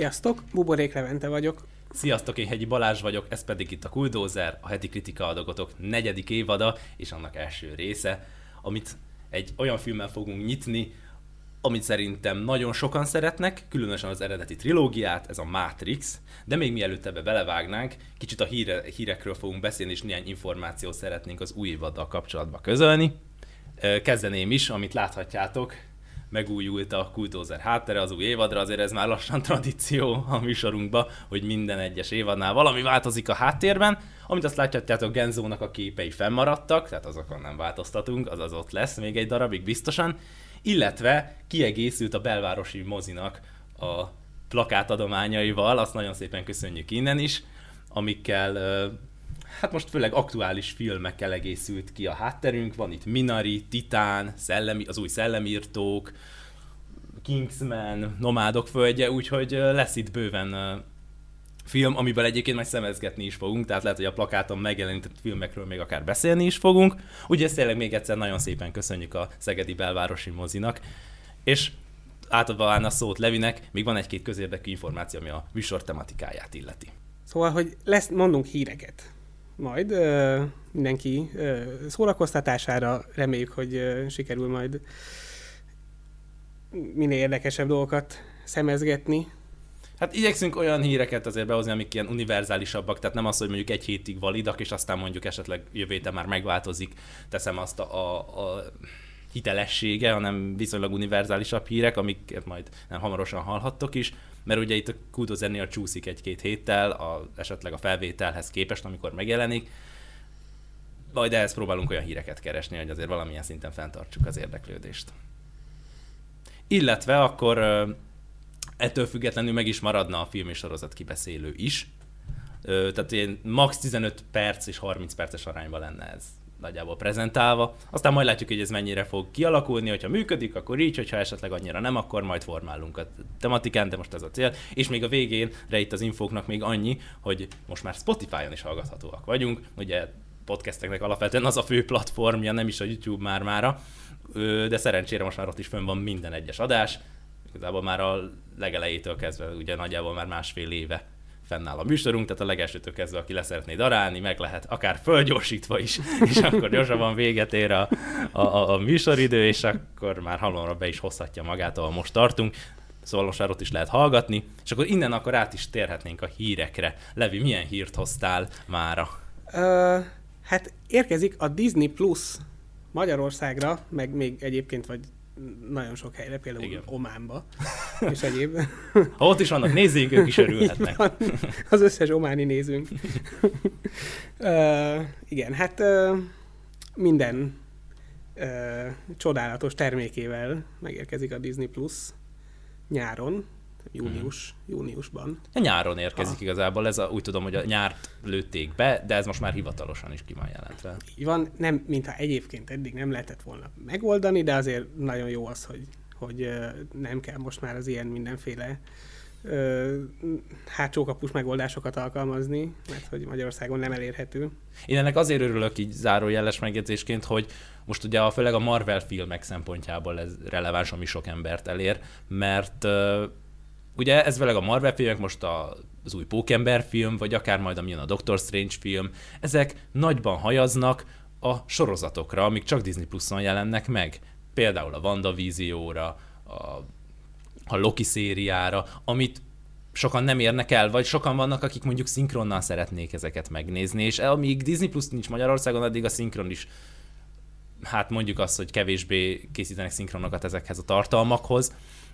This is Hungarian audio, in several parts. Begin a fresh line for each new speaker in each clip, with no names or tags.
Sziasztok, Buborék Levente vagyok.
Sziasztok, én Hegyi Balázs vagyok, ez pedig itt a Kuldózer, a heti kritika adogatok negyedik évada, és annak első része, amit egy olyan filmmel fogunk nyitni, amit szerintem nagyon sokan szeretnek, különösen az eredeti trilógiát, ez a Matrix, de még mielőtt ebbe belevágnánk, kicsit a híre, hírekről fogunk beszélni, és néhány információt szeretnénk az új évaddal kapcsolatba közölni. Kezdeném is, amit láthatjátok, megújult a Kultózer háttere az új évadra, azért ez már lassan tradíció a műsorunkba, hogy minden egyes évadnál valami változik a háttérben. Amit azt látjátok, Genzónak a képei fennmaradtak, tehát azokon nem változtatunk, az az ott lesz még egy darabig biztosan. Illetve kiegészült a belvárosi mozinak a plakátadományaival, azt nagyon szépen köszönjük innen is, amikkel hát most főleg aktuális filmekkel egészült ki a hátterünk, van itt Minari, Titán, szellemi, az új szellemírtók, Kingsman, Nomádok földje, úgyhogy lesz itt bőven film, amiből egyébként majd szemezgetni is fogunk, tehát lehet, hogy a plakáton megjelenített filmekről még akár beszélni is fogunk. Ugye ezt tényleg még egyszer nagyon szépen köszönjük a Szegedi Belvárosi mozinak, és átadva a szót Levinek, még van egy-két közérdekű információ, ami a műsor tematikáját illeti.
Szóval, hogy lesz, mondunk híreket majd mindenki szórakoztatására. Reméljük, hogy sikerül majd minél érdekesebb dolgokat szemezgetni.
Hát igyekszünk olyan híreket azért behozni, amik ilyen univerzálisabbak, tehát nem az, hogy mondjuk egy hétig validak, és aztán mondjuk esetleg jövő héten már megváltozik, teszem azt a, a, a hitelessége, hanem viszonylag univerzálisabb hírek, amiket majd nem hamarosan hallhattok is, mert ugye itt a Kudozennél csúszik egy-két héttel, a, esetleg a felvételhez képest, amikor megjelenik, majd ehhez próbálunk olyan híreket keresni, hogy azért valamilyen szinten fenntartsuk az érdeklődést. Illetve akkor ettől függetlenül meg is maradna a film és sorozat kibeszélő is. Tehát ilyen max 15 perc és 30 perces arányban lenne ez nagyjából prezentálva. Aztán majd látjuk, hogy ez mennyire fog kialakulni, hogyha működik, akkor így, hogyha esetleg annyira nem, akkor majd formálunk a tematikán, de most ez a cél. És még a végén, itt az infóknak még annyi, hogy most már Spotify-on is hallgathatóak vagyunk. Ugye podcasteknek alapvetően az a fő platformja, nem is a YouTube már mára, de szerencsére most már ott is fönn van minden egyes adás. Igazából már a legelejétől kezdve, ugye nagyjából már másfél éve fennáll a műsorunk, tehát a legelsőtől kezdve, aki leszeretné darálni, meg lehet akár fölgyorsítva is, és akkor gyorsabban véget ér a, a, a, a műsoridő, és akkor már halomra be is hozhatja magát, ahol most tartunk. Szóval most már ott is lehet hallgatni, és akkor innen akkor át is térhetnénk a hírekre. Levi, milyen hírt hoztál mára?
Uh, hát érkezik a Disney Plus Magyarországra, meg még egyébként vagy nagyon sok helyre, például Igen. Ománba, és egyéb.
Ha ott is vannak nézőink, ők is örülhetnek. Van,
az összes ománi nézőnk. uh, igen, hát uh, minden uh, csodálatos termékével megérkezik a Disney Plus nyáron, június, hmm. júniusban.
Nyáron érkezik ah. igazából, ez a, úgy tudom, hogy a nyárt lőtték be, de ez most már hivatalosan is ki van jelentve.
Így van, nem, mintha egyébként eddig nem lehetett volna megoldani, de azért nagyon jó az, hogy, hogy nem kell most már az ilyen mindenféle hátsókapus megoldásokat alkalmazni, mert hogy Magyarországon nem elérhető.
Én ennek azért örülök így zárójeles megjegyzésként, hogy most ugye a, főleg a Marvel filmek szempontjából ez releváns, ami sok embert elér, mert ugye ez vele a Marvel filmek, most a, az új Pókember film, vagy akár majd amilyen a Doctor Strange film, ezek nagyban hajaznak a sorozatokra, amik csak Disney Plus-on jelennek meg. Például a WandaVision-ra, a, a Loki szériára, amit sokan nem érnek el, vagy sokan vannak, akik mondjuk szinkronnal szeretnék ezeket megnézni, és amíg Disney Plus nincs Magyarországon, addig a szinkron is hát mondjuk azt, hogy kevésbé készítenek szinkronokat ezekhez a tartalmakhoz,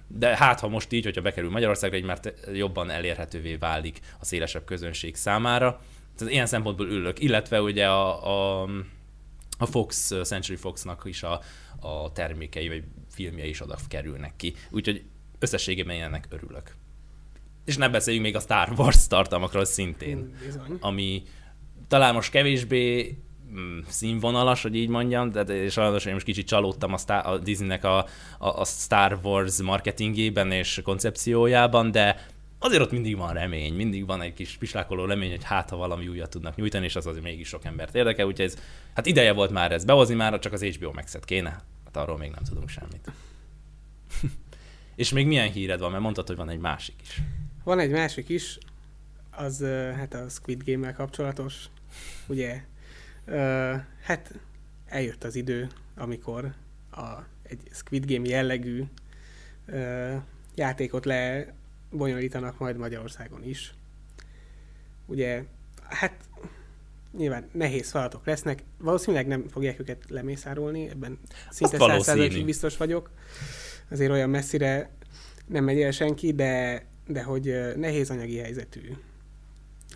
de hát ha most így, hogyha bekerül Magyarországra, így már jobban elérhetővé válik a szélesebb közönség számára. Tehát ilyen szempontból ülök, illetve ugye a, a, a Fox, Century Foxnak is a, a termékei vagy filmjei is oda kerülnek ki. Úgyhogy összességében ennek örülök. És ne beszéljünk még a Star Wars tartalmakról szintén, Bizony. ami talán most kevésbé színvonalas, hogy így mondjam, de és sajnos én most kicsit csalódtam a, Star, a Disneynek a, a, a Star Wars marketingében és koncepciójában, de azért ott mindig van remény, mindig van egy kis pislákoló remény, hogy hát ha valami újat tudnak nyújtani, és az azért mégis sok embert érdekel, úgyhogy ez, hát ideje volt már ez behozni, már csak az HBO max kéne, hát arról még nem tudunk semmit. és még milyen híred van, mert mondtad, hogy van egy másik is.
Van egy másik is, az hát a Squid Game-mel kapcsolatos, ugye, hát eljött az idő, amikor a, egy Squid Game jellegű játékot lebonyolítanak majd Magyarországon is. Ugye, hát nyilván nehéz feladatok lesznek, valószínűleg nem fogják őket lemészárolni, ebben szinte
valószínű.
százszerzalékig biztos vagyok. Azért olyan messzire nem megy el senki, de, de hogy nehéz anyagi helyzetű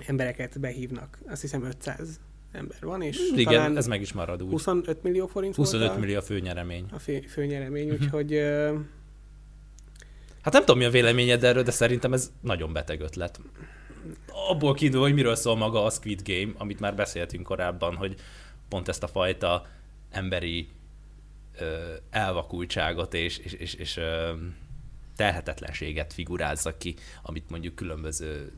embereket behívnak. Azt hiszem 500 ember van, és
Igen,
talán
ez meg is marad úgy.
25 millió forint
25
volt a,
millió a főnyeremény.
a fő, főnyeremény,
Mhm.
úgyhogy
Hát nem tudom, mi a véleményed erről, de szerintem ez nagyon beteg ötlet. Abból kiindul, hogy miről szól maga a Squid Game, amit már beszéltünk korábban, hogy pont ezt a fajta emberi elvakultságot és, és, és, és telhetetlenséget figurázza ki, amit mondjuk különböző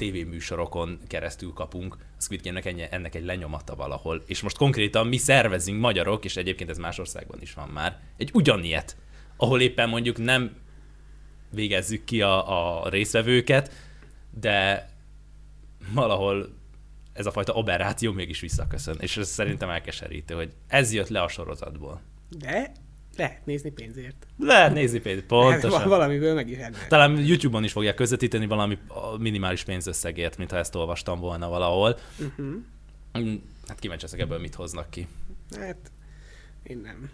tévéműsorokon keresztül kapunk, a Squid Game-nek ennek egy lenyomata valahol. És most konkrétan mi szervezünk magyarok, és egyébként ez más országban is van már, egy ugyanilyet, ahol éppen mondjuk nem végezzük ki a, a részvevőket, de valahol ez a fajta aberráció mégis visszaköszön. És ez szerintem elkeserítő, hogy ez jött le a sorozatból.
de lehet nézni pénzért.
Lehet nézni
Hát,
pontosan.
valamiből meg is ennek.
Talán YouTube-on is fogják közvetíteni valami minimális pénzösszegért, mintha ezt olvastam volna valahol.
Uh-huh.
Hát kíváncsi leszek ebből mit hoznak ki.
Hát, én nem.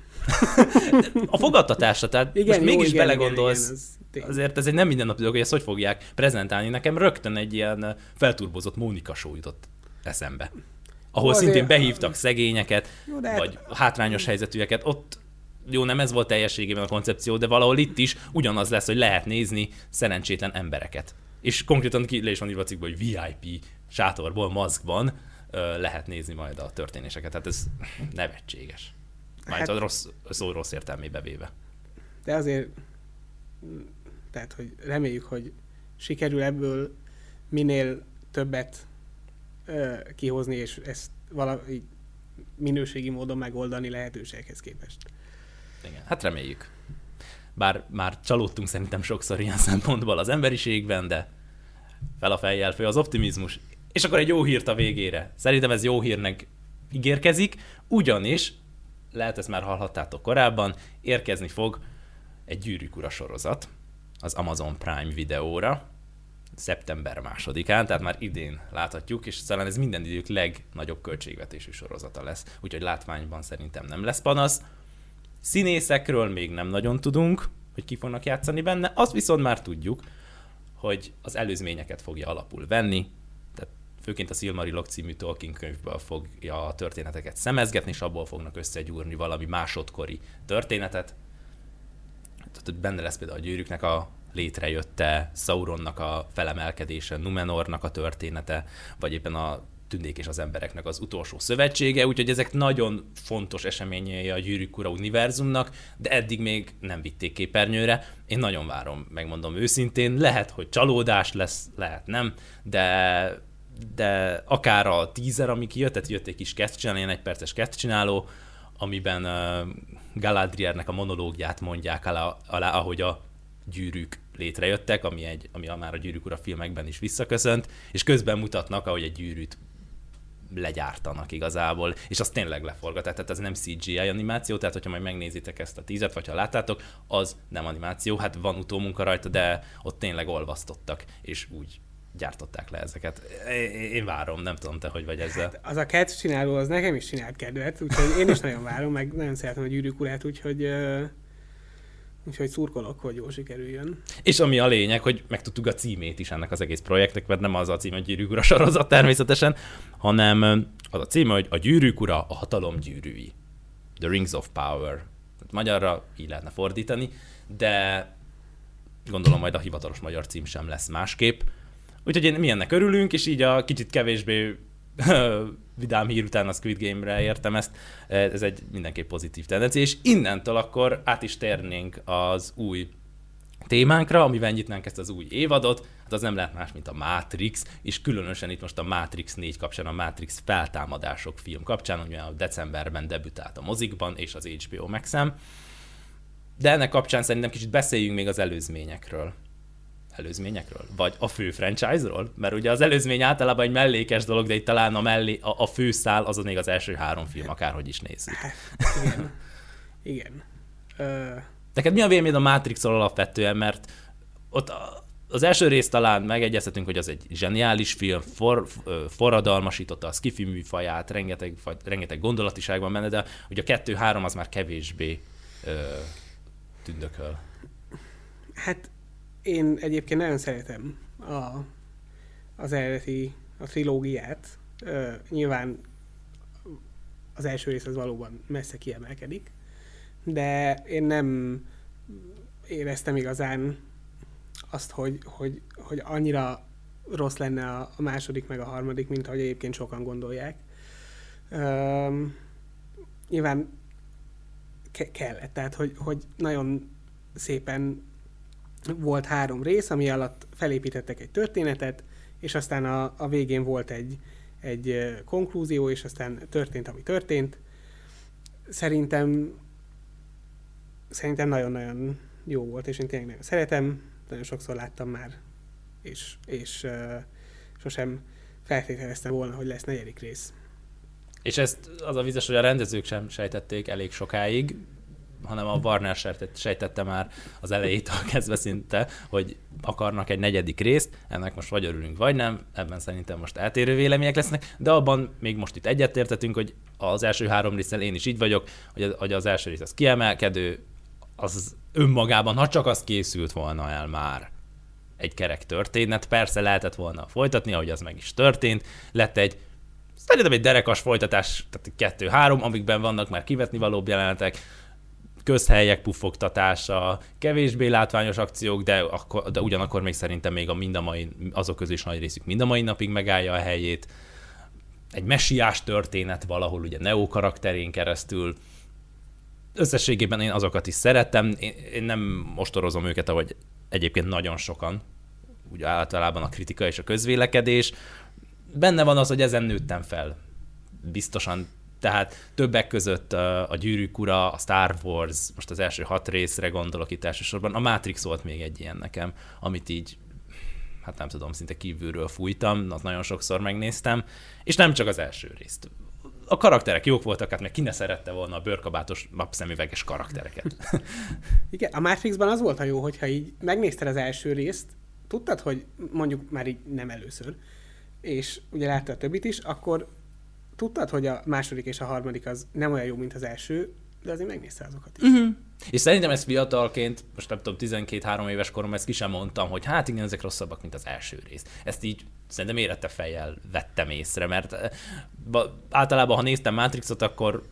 A fogadtatásra, tehát
Igen,
most
jó,
mégis
igen,
belegondolsz,
igen, igen, az
azért ez egy nem mindennapi dolog, hogy ezt hogy fogják prezentálni. Nekem rögtön egy ilyen felturbozott Mónika show jutott eszembe. Ahol
Jó,
szintén
azért-
behívtak szegényeket,
Jó, de hát-
vagy hátrányos helyzetűeket. Ott jó, nem ez volt teljességében a koncepció, de valahol itt is ugyanaz lesz, hogy lehet nézni szerencsétlen embereket. És konkrétan ki le is van írva a cikkben, hogy VIP sátorból, maszkban ö, lehet nézni majd a történéseket. Tehát ez nevetséges. Majd
Hát-
a rossz, szó rossz értelmébe véve.
De azért, tehát, hogy reméljük, hogy sikerül ebből minél többet ö, kihozni, és ezt valahogy minőségi módon megoldani lehetőséghez képest.
Igen, hát reméljük. Bár már csalódtunk szerintem sokszor ilyen szempontból az emberiségben, de fel a fejjel fő az optimizmus. És akkor egy jó hírt a végére. Szerintem ez jó hírnek ígérkezik, ugyanis, lehet ezt már hallhattátok korábban, érkezni fog egy gyűrűk sorozat az Amazon Prime videóra, szeptember másodikán, tehát már idén láthatjuk, és talán ez minden idők legnagyobb költségvetésű sorozata lesz, úgyhogy látványban szerintem nem lesz panasz. Színészekről még nem nagyon tudunk, hogy ki fognak játszani benne, azt viszont már tudjuk, hogy az előzményeket fogja alapul venni, tehát főként a Silmarilok című Tolkien könyvből fogja a történeteket szemezgetni, és abból fognak összegyúrni valami másodkori történetet. Tehát benne lesz például a gyűrűknek a létrejötte, Sauronnak a felemelkedése, Numenornak a története, vagy éppen a tündék és az embereknek az utolsó szövetsége, úgyhogy ezek nagyon fontos eseményei a Gyűrűk Ura univerzumnak, de eddig még nem vitték képernyőre. Én nagyon várom, megmondom őszintén. Lehet, hogy csalódás lesz, lehet nem, de de akár a teaser, ami kijött, tehát jött egy kis kezdcsináló, ilyen egy perces kezdcsináló, amiben uh, Galadriernek a monológiát mondják alá, alá, ahogy a gyűrűk létrejöttek, ami, egy, ami már a Gyűrűk Ura filmekben is visszaköszönt, és közben mutatnak, ahogy egy gyűrűt legyártanak igazából, és az tényleg leforgatják, tehát ez nem CGI animáció, tehát hogyha majd megnézitek ezt a tízet, vagy ha láttátok, az nem animáció, hát van utómunka rajta, de ott tényleg olvasztottak, és úgy gyártották le ezeket. Én, várom, nem tudom te, hogy vagy ezzel.
Az a kedv csináló, az nekem is csinált kedvet, úgyhogy én is nagyon várom, meg nagyon szeretem a gyűrűk urát, úgyhogy, ö, úgyhogy szurkolok, hogy jól sikerüljön.
És ami a lényeg, hogy megtudtuk a címét is ennek az egész projektnek, mert nem az a cím, hogy Gyűrűk sorozat természetesen, hanem az a címe, hogy a Gyűrűk Ura a hatalom gyűrűi. The Rings of Power. Hát Magyarra így lehetne fordítani, de gondolom majd a hivatalos magyar cím sem lesz másképp. Úgyhogy én mi ennek örülünk, és így a kicsit kevésbé vidám hír után a Squid Game-re értem ezt, ez egy mindenképp pozitív tendencia, és innentől akkor át is térnénk az új témánkra, amivel nyitnánk ezt az új évadot, hát az nem lehet más, mint a Matrix, és különösen itt most a Matrix 4 kapcsán, a Matrix feltámadások film kapcsán, ami a decemberben debütált a mozikban és az HBO max De ennek kapcsán szerintem kicsit beszéljünk még az előzményekről. előzményekről? Vagy a fő franchise-ról? Mert ugye az előzmény általában egy mellékes dolog, de itt talán a, mellé, a, a főszál az még az első három film, akárhogy is nézzük.
Hát, igen. igen. Ö...
Neked mi a véleményed a Matrixról alapvetően, mert ott az első rész talán megegyezhetünk, hogy az egy zseniális film, for, forradalmasította a skifi műfaját, rengeteg, rengeteg gondolatiság van de ugye a kettő-három az már kevésbé ö, tündököl.
Hát én egyébként nagyon szeretem a, az eredeti, a trilógiát. Ö, nyilván az első rész az valóban messze kiemelkedik, de én nem éreztem igazán azt, hogy, hogy, hogy annyira rossz lenne a, második meg a harmadik, mint ahogy egyébként sokan gondolják. Üm, nyilván ke- kellett, tehát hogy, hogy nagyon szépen volt három rész, ami alatt felépítettek egy történetet, és aztán a, a végén volt egy, egy konklúzió, és aztán történt, ami történt. Szerintem szerintem nagyon-nagyon jó volt, és én tényleg nagyon szeretem, nagyon sokszor láttam már, és, és uh, sosem feltételeztem volna, hogy lesz negyedik rész.
És ezt az a vizes, hogy a rendezők sem sejtették elég sokáig, hanem a Warner sejtette már az elejétől kezdve szinte, hogy akarnak egy negyedik részt, ennek most vagy örülünk, vagy nem, ebben szerintem most eltérő vélemények lesznek, de abban még most itt egyetértetünk, hogy az első három részen én is így vagyok, hogy az első rész az kiemelkedő, az önmagában, ha csak az készült volna el már. Egy kerek történet, persze lehetett volna folytatni, ahogy az meg is történt, lett egy szerintem egy derekas folytatás, tehát kettő-három, amikben vannak már kivetni valóbb jelenetek, közhelyek puffogtatása, kevésbé látványos akciók, de, akkor, de ugyanakkor még szerintem még a mind a mai, azok közül is nagy részük mind a mai napig megállja a helyét. Egy messiás történet valahol ugye Neo karakterén keresztül, összességében én azokat is szerettem, én, én nem ostorozom őket, ahogy egyébként nagyon sokan, ugye általában a kritika és a közvélekedés. Benne van az, hogy ezen nőttem fel. Biztosan. Tehát többek között a Gyűrűk Ura, a Star Wars, most az első hat részre gondolok itt elsősorban, a Matrix volt még egy ilyen nekem, amit így hát nem tudom, szinte kívülről fújtam, azt nagyon sokszor megnéztem, és nem csak az első részt a karakterek jók voltak, hát meg ki ne szerette volna a bőrkabátos napszemüveges karaktereket.
Igen, a Matrixban az volt a jó, hogyha így megnézted az első részt, tudtad, hogy mondjuk már így nem először, és ugye láttad a többit is, akkor tudtad, hogy a második és a harmadik az nem olyan jó, mint az első, de azért megnézte azokat is. Uh-huh.
És szerintem ezt fiatalként, most nem tudom, 12-3 éves korom, ezt ki sem mondtam, hogy hát igen, ezek rosszabbak, mint az első rész. Ezt így szerintem érette fejjel vettem észre, mert eh, általában, ha néztem Matrixot, akkor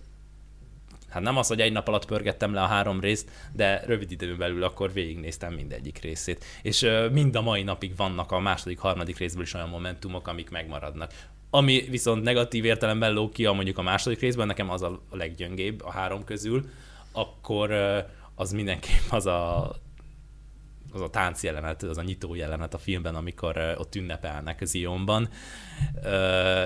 hát nem az, hogy egy nap alatt pörgettem le a három részt, de rövid időn belül akkor végignéztem mindegyik részét. És uh, mind a mai napig vannak a második, harmadik részből is olyan momentumok, amik megmaradnak. Ami viszont negatív értelemben lóg ki mondjuk a második részben, nekem az a leggyöngébb a három közül, akkor az mindenképp az a az a tánc jelenet, az a nyitó jelenet a filmben, amikor ott ünnepelnek az Ionban,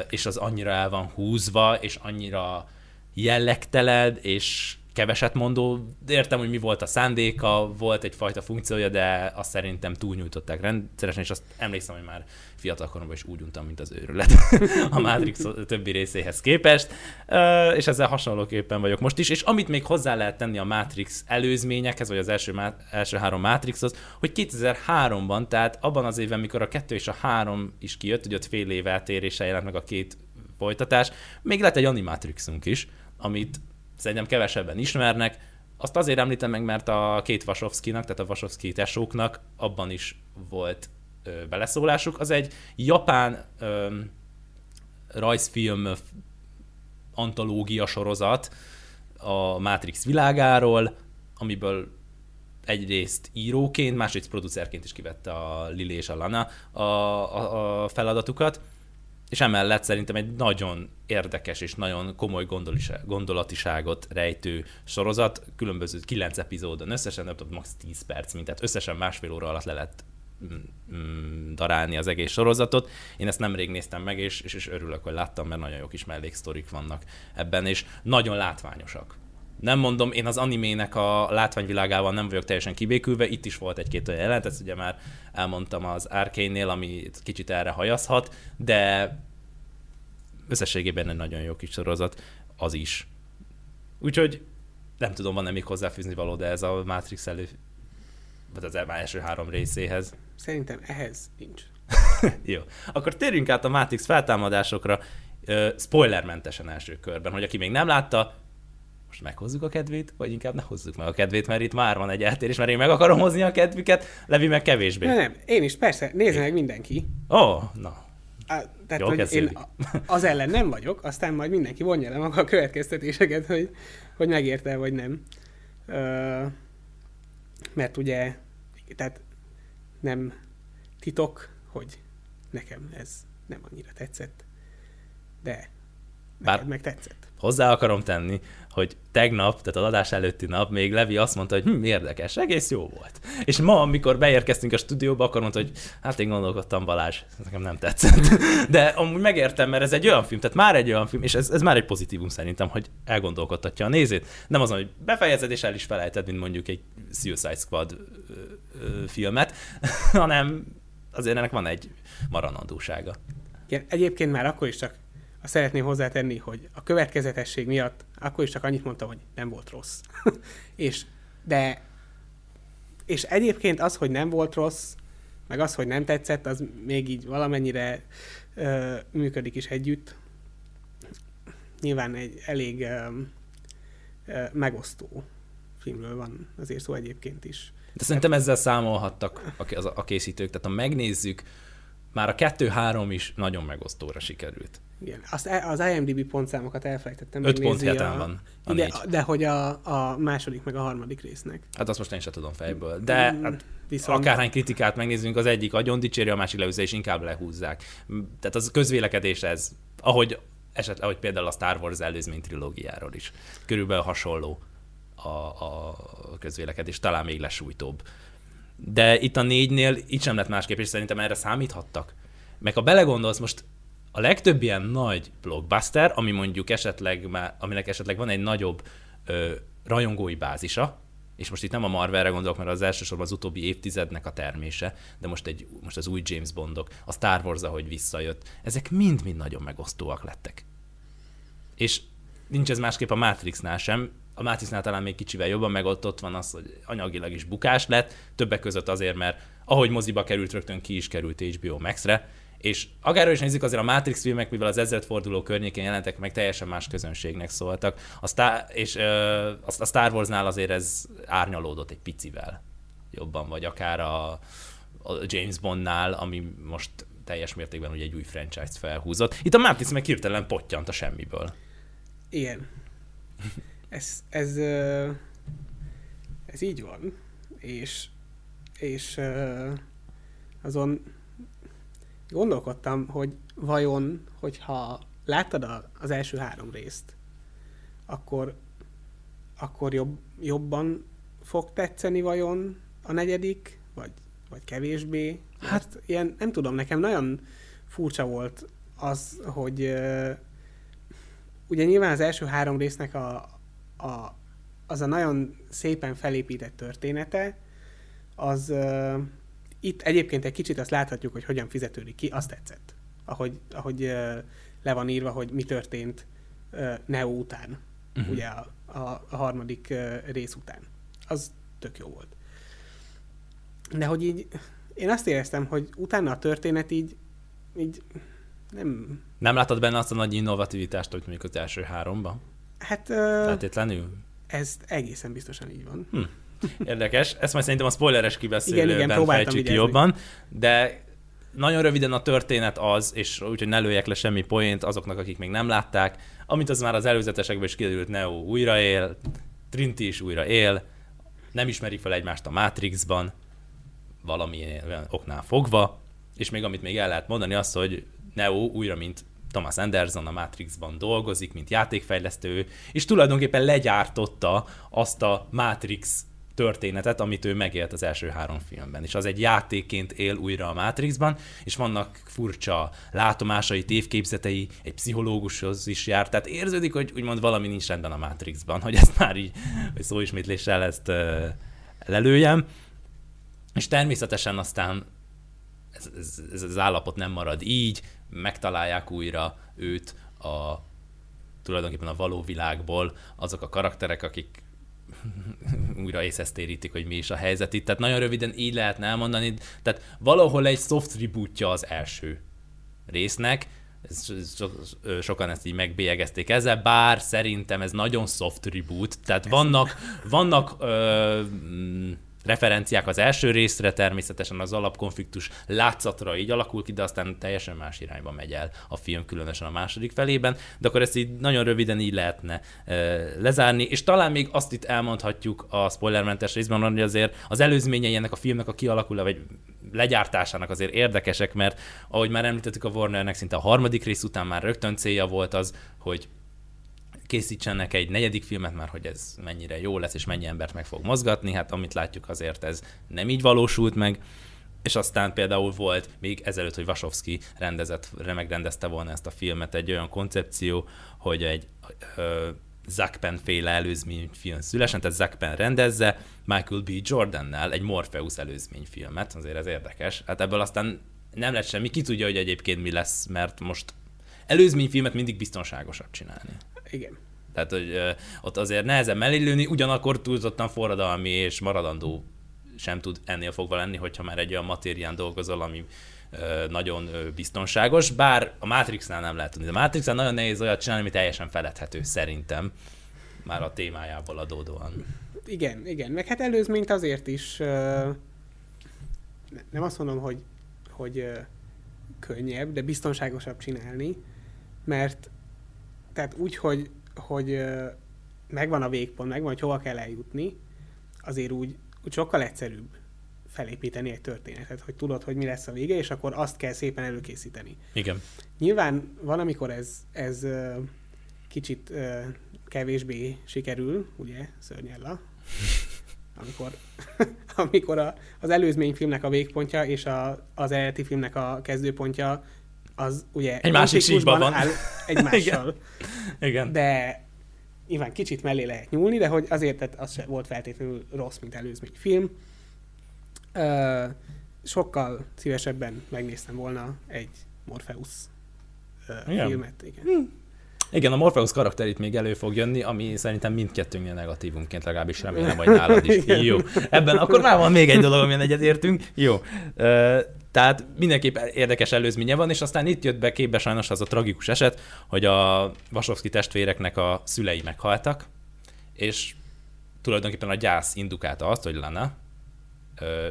és az annyira el van húzva, és annyira jellegtelen, és keveset mondó. Értem, hogy mi volt a szándéka, volt egyfajta funkciója, de azt szerintem túlnyújtották rendszeresen, és azt emlékszem, hogy már fiatalkoromban is úgy untam, mint az őrület a Matrix többi részéhez képest, és ezzel hasonlóképpen vagyok most is, és amit még hozzá lehet tenni a Matrix előzményekhez, vagy az első, első három Matrixhoz, hogy 2003-ban, tehát abban az évben, mikor a kettő és a három is kijött, hogy ott fél év eltérése jelent meg a két folytatás, még lett egy animatrixunk is, amit szerintem kevesebben ismernek. Azt azért említem meg, mert a két Vasovszkinak, tehát a Vasovszki tesóknak abban is volt ö, beleszólásuk. Az egy japán ö, rajzfilm antológia sorozat a Matrix világáról, amiből egyrészt íróként, másrészt producerként is kivette a Lili és a Lana a, a, a feladatukat, és emellett szerintem egy nagyon érdekes és nagyon komoly gondolatiságot rejtő sorozat, különböző kilenc epizódon összesen, nem tudom, max. 10 perc, mint tehát összesen másfél óra alatt le lett mm, mm, darálni az egész sorozatot. Én ezt nemrég néztem meg, és, és, és örülök, hogy láttam, mert nagyon jó kis melléksztorik vannak ebben, és nagyon látványosak. Nem mondom, én az animének a látványvilágával nem vagyok teljesen kibékülve, itt is volt egy-két olyan jelenet, ezt ugye már elmondtam az Arkane-nél, ami kicsit erre hajazhat, de összességében egy nagyon jó kis sorozat, az is. Úgyhogy nem tudom, van-e még hozzáfűzni való, de ez a Matrix elő, vagy az első három részéhez.
Szerintem ehhez nincs.
Jó. Akkor térjünk át a Matrix feltámadásokra, spoilermentesen első körben, hogy aki még nem látta, most meghozzuk a kedvét, vagy inkább ne hozzuk meg a kedvét, mert itt már van egy eltérés, mert én meg akarom hozni a kedvüket, Levi meg kevésbé.
Nem, nem, én is, persze, nézze meg mindenki.
Ó, oh, na.
A, tehát, Jól hogy én az ellen nem vagyok, aztán majd mindenki vonja le maga a következtetéseket, hogy, hogy megérte vagy nem. Uh, mert ugye, tehát nem titok, hogy nekem ez nem annyira tetszett, de Bár meg tetszett.
Hozzá akarom tenni, hogy tegnap, tehát az adás előtti nap még Levi azt mondta, hogy hm, érdekes, egész jó volt. És ma, amikor beérkeztünk a stúdióba, akkor mondta, hogy hát én gondolkodtam Balázs, ez nekem nem tetszett. De amúgy megértem, mert ez egy olyan film, tehát már egy olyan film, és ez, ez már egy pozitívum szerintem, hogy elgondolkodtatja a nézét. Nem azon, hogy befejezed és el is felejted, mint mondjuk egy Suicide Squad ö, ö, filmet, hanem azért ennek van egy maranandósága.
Igen, egyébként már akkor is csak azt szeretném hozzátenni, hogy a következetesség miatt akkor is csak annyit mondtam, hogy nem volt rossz. és, de, és egyébként az, hogy nem volt rossz, meg az, hogy nem tetszett, az még így valamennyire ö, működik is együtt. Nyilván egy elég ö, ö, megosztó filmről van azért szó egyébként is.
De szerintem ezzel számolhattak a, a készítők, tehát ha megnézzük, már a 2-3 is nagyon megosztóra sikerült.
Igen, Azt, e- az IMDb pontszámokat elfelejtettem
5.7 a... van.
A ide, de hogy a, a második meg a harmadik résznek.
Hát azt most én sem tudom fejből. De mm, hát viszont... akárhány kritikát megnézzünk, az egyik agyon dicséri, a másik leüze, és inkább lehúzzák. Tehát az közvélekedés ez, ahogy, eset, ahogy például a Star Wars előzmény trilógiáról is. Körülbelül hasonló a, a közvélekedés, talán még lesújtóbb. De itt a négynél itt sem lett másképp, és szerintem erre számíthattak. Meg ha belegondolsz, most a legtöbb ilyen nagy blockbuster, ami mondjuk esetleg, már, aminek esetleg van egy nagyobb ö, rajongói bázisa, és most itt nem a Marvelre gondolok, mert az elsősorban az utóbbi évtizednek a termése, de most, egy, most az új James Bondok, a Star Wars, ahogy visszajött, ezek mind-mind nagyon megosztóak lettek. És nincs ez másképp a Matrixnál sem, a Matrixnál talán még kicsivel jobban, meg ott, ott van az, hogy anyagilag is bukás lett, többek között azért, mert ahogy moziba került, rögtön ki is került HBO Max-re, és akárhogy is nézzük, azért a Matrix filmek, mivel az ezredforduló környékén jelentek meg, teljesen más közönségnek szóltak. A Star, és ö, a Star Warsnál azért ez árnyalódott egy picivel jobban, vagy akár a, a James Bondnál, ami most teljes mértékben ugye egy új franchise-t felhúzott. Itt a Matrix meg hirtelen pottyant a semmiből.
Igen. Ez, ez, ez így van. És, és azon gondolkodtam, hogy vajon, hogyha láttad a, az első három részt, akkor, akkor jobb, jobban fog tetszeni vajon a negyedik, vagy, vagy kevésbé? Hát Mert ilyen, nem tudom, nekem nagyon furcsa volt az, hogy ugye nyilván az első három résznek a, a, az a nagyon szépen felépített története, az itt egyébként egy kicsit azt láthatjuk, hogy hogyan fizetődik ki, azt tetszett. Ahogy, ahogy le van írva, hogy mi történt Neo után, uh-huh. ugye a, a, a harmadik rész után. Az tök jó volt. De hogy így, én azt éreztem, hogy utána a történet így, így nem...
Nem láttad benne azt a nagy innovativitást, hogy mondjuk az első háromban?
Hát...
Feltétlenül?
Ez egészen biztosan így van.
Hm. Érdekes. Ezt majd szerintem a spoileres kibeszélőben fejtsük ki jobban. De nagyon röviden a történet az, és úgyhogy ne lőjek le semmi poént azoknak, akik még nem látták, amit az már az előzetesekben is kiderült, Neo újra él, Trinity is újra él, nem ismerik fel egymást a Matrixban, valamilyen oknál fogva, és még amit még el lehet mondani az, hogy Neo újra, mint Thomas Anderson a Matrixban dolgozik, mint játékfejlesztő, és tulajdonképpen legyártotta azt a Matrix történetet, amit ő megélt az első három filmben. És az egy játékként él újra a Matrixban, és vannak furcsa látomásai, tévképzetei, egy pszichológushoz is jár, tehát érződik, hogy úgymond valami nincs rendben a Matrixban, hogy ezt már így, hogy szóismétléssel ezt uh, lelőjem. És természetesen aztán ez, ez, ez az állapot nem marad így, megtalálják újra őt a tulajdonképpen a való világból azok a karakterek, akik újra észhez térítik, hogy mi is a helyzet itt. Tehát nagyon röviden így lehetne elmondani, tehát valahol egy soft rebootja az első résznek, so, sokan ezt így megbélyegezték ezzel, bár szerintem ez nagyon soft reboot, tehát vannak, vannak ö, referenciák az első részre, természetesen az alapkonfliktus látszatra így alakul ki, de aztán teljesen más irányba megy el a film, különösen a második felében, de akkor ezt így nagyon röviden így lehetne lezárni, és talán még azt itt elmondhatjuk a spoilermentes részben, hogy azért az előzményei ennek a filmnek a kialakulá, vagy legyártásának azért érdekesek, mert ahogy már említettük a Warnernek, szinte a harmadik rész után már rögtön célja volt az, hogy készítsenek egy negyedik filmet, már hogy ez mennyire jó lesz, és mennyi embert meg fog mozgatni, hát amit látjuk azért ez nem így valósult meg, és aztán például volt még ezelőtt, hogy Vasovski rendezett, megrendezte volna ezt a filmet, egy olyan koncepció, hogy egy ö, Zack féle előzményfilm szülesen, tehát Zack Penn rendezze Michael B. Jordannel egy Morpheus előzményfilmet, azért ez érdekes. Hát ebből aztán nem lett semmi, ki tudja, hogy egyébként mi lesz, mert most előzményfilmet mindig biztonságosabb csinálni.
Igen.
Tehát, hogy uh, ott azért nehezen mellélőni, ugyanakkor túlzottan forradalmi és maradandó sem tud ennél fogva lenni, hogyha már egy olyan matérián dolgozol, ami uh, nagyon uh, biztonságos, bár a Matrixnál nem lehet tudni. A Matrixnál nagyon nehéz olyat csinálni, ami teljesen feledhető szerintem, már a témájából adódóan.
Igen, igen, meg hát előzményt azért is, uh, nem azt mondom, hogy, hogy könnyebb, de biztonságosabb csinálni, mert tehát úgy, hogy, hogy megvan a végpont, megvan, hogy hova kell eljutni, azért úgy, úgy sokkal egyszerűbb felépíteni egy történetet, hogy tudod, hogy mi lesz a vége, és akkor azt kell szépen előkészíteni.
Igen.
Nyilván van, amikor ez, ez kicsit kevésbé sikerül, ugye, Szörnyella, amikor, amikor a, az előzmény filmnek a végpontja és a, az eredeti filmnek a kezdőpontja az ugye
egy másik síkban van. Áll
egymással.
Igen. Igen.
De nyilván kicsit mellé lehet nyúlni, de hogy azért tehát az se volt feltétlenül rossz, mint előzmény film. Uh, sokkal szívesebben megnéztem volna egy Morpheus uh, igen. filmet. Igen. Hm.
Igen, a Morpheus karakter itt még elő fog jönni, ami szerintem mindkettőnknél negatívunként legalábbis remélem, hogy nálad is. Jó. Ebben akkor már van még egy dolog, amilyen egyetértünk. Jó. Tehát mindenképp érdekes előzménye van, és aztán itt jött be képbe sajnos az a tragikus eset, hogy a Vasovszki testvéreknek a szülei meghaltak, és tulajdonképpen a gyász indukálta azt, hogy Lana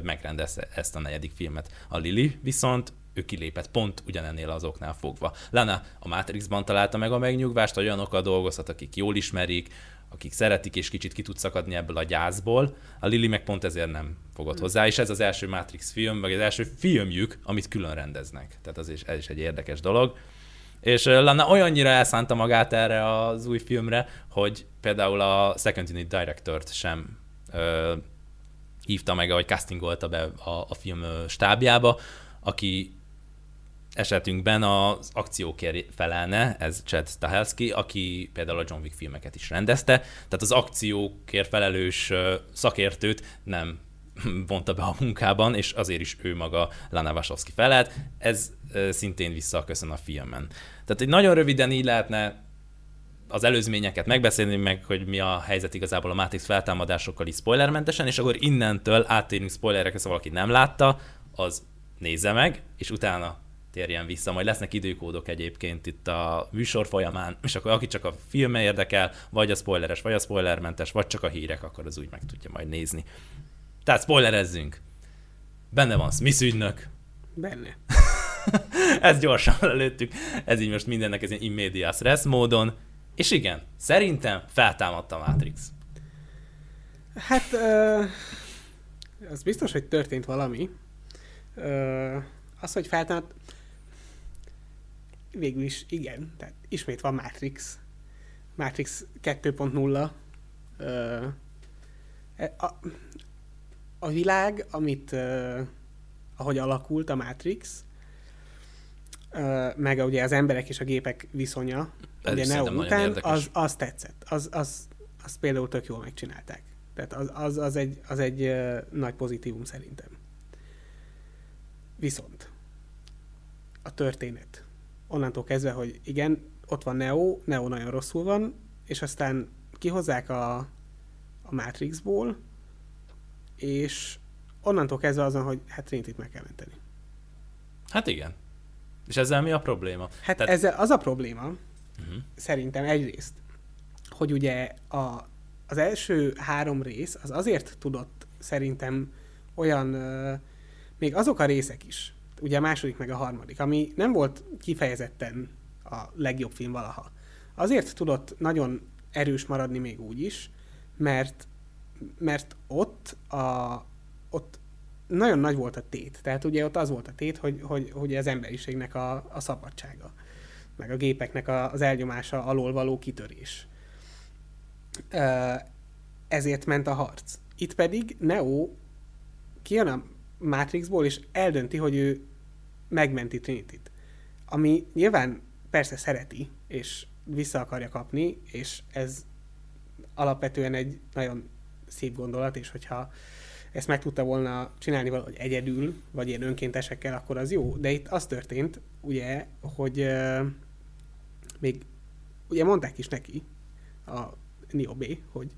megrendezte ezt a negyedik filmet. A Lili viszont ő kilépett pont ugyanennél azoknál fogva. Lana a Matrixban találta meg a megnyugvást, olyanokkal dolgozhat, akik jól ismerik, akik szeretik, és kicsit ki tud szakadni ebből a gyászból. A Lili meg pont ezért nem fogott hozzá, és ez az első Matrix film, vagy az első filmjük, amit külön rendeznek. Tehát az is, ez is egy érdekes dolog. És Lana olyannyira elszánta magát erre az új filmre, hogy például a Second Unit Director-t sem ö, hívta meg, vagy castingolta be a, a film stábjába, aki esetünkben az akciókért felelne, ez Chad Stahelski, aki például a John Wick filmeket is rendezte, tehát az akciókért felelős szakértőt nem vonta be a munkában, és azért is ő maga Lana Wachowski felelt. Ez szintén visszaköszön a filmen. Tehát egy nagyon röviden így lehetne az előzményeket megbeszélni, meg hogy mi a helyzet igazából a Matrix feltámadásokkal is spoilermentesen, és akkor innentől áttérünk spoilerekre, szóval aki nem látta, az nézze meg, és utána térjen vissza. Majd lesznek időkódok egyébként itt a műsor folyamán, és akkor aki csak a filme érdekel, vagy a spoileres, vagy a spoilermentes, vagy csak a hírek, akkor az úgy meg tudja majd nézni. Tehát spoilerezzünk. Benne van Smith ügynök.
Benne.
Ezt gyorsan előttük. Ez így most mindennek ez immedias res módon. És igen, szerintem feltámadta a Matrix.
Hát, uh, az biztos, hogy történt valami. Uh, az, hogy feltámadt, végül is igen, tehát ismét van Matrix. Matrix 2.0. Uh, E, a, a világ, amit, uh, ahogy alakult a Matrix, uh, meg ugye az emberek és a gépek viszonya,
Ez
ugye Neo után, az, az tetszett. Az, az, az például tök jól megcsinálták. Tehát az, az, az egy, az egy uh, nagy pozitívum szerintem. Viszont a történet. Onnantól kezdve, hogy igen, ott van Neo, Neo nagyon rosszul van, és aztán kihozzák a, a Matrixból, és onnantól kezdve azon, hogy hát Trinity-t meg kell menteni.
Hát igen. És ezzel mi a probléma?
Hát
Tehát-
ezzel az a probléma,
Uh-huh.
szerintem egyrészt, hogy ugye a, az első három rész az azért tudott szerintem olyan, ö, még azok a részek is, ugye a második meg a harmadik, ami nem volt kifejezetten a legjobb film valaha. Azért tudott nagyon erős maradni még úgy is, mert, mert ott, a, ott nagyon nagy volt a tét. Tehát ugye ott az volt a tét, hogy, hogy, hogy az emberiségnek a, a szabadsága meg a gépeknek a- az elnyomása alól való kitörés. Ezért ment a harc. Itt pedig Neo kijön a Matrixból, és eldönti, hogy ő megmenti Trinity-t. Ami nyilván persze szereti, és vissza akarja kapni, és ez alapvetően egy nagyon szép gondolat, és hogyha ezt meg tudta volna csinálni valahogy egyedül, vagy ilyen önkéntesekkel, akkor az jó. De itt az történt, ugye, hogy uh, még ugye mondták is neki, a Neo B, hogy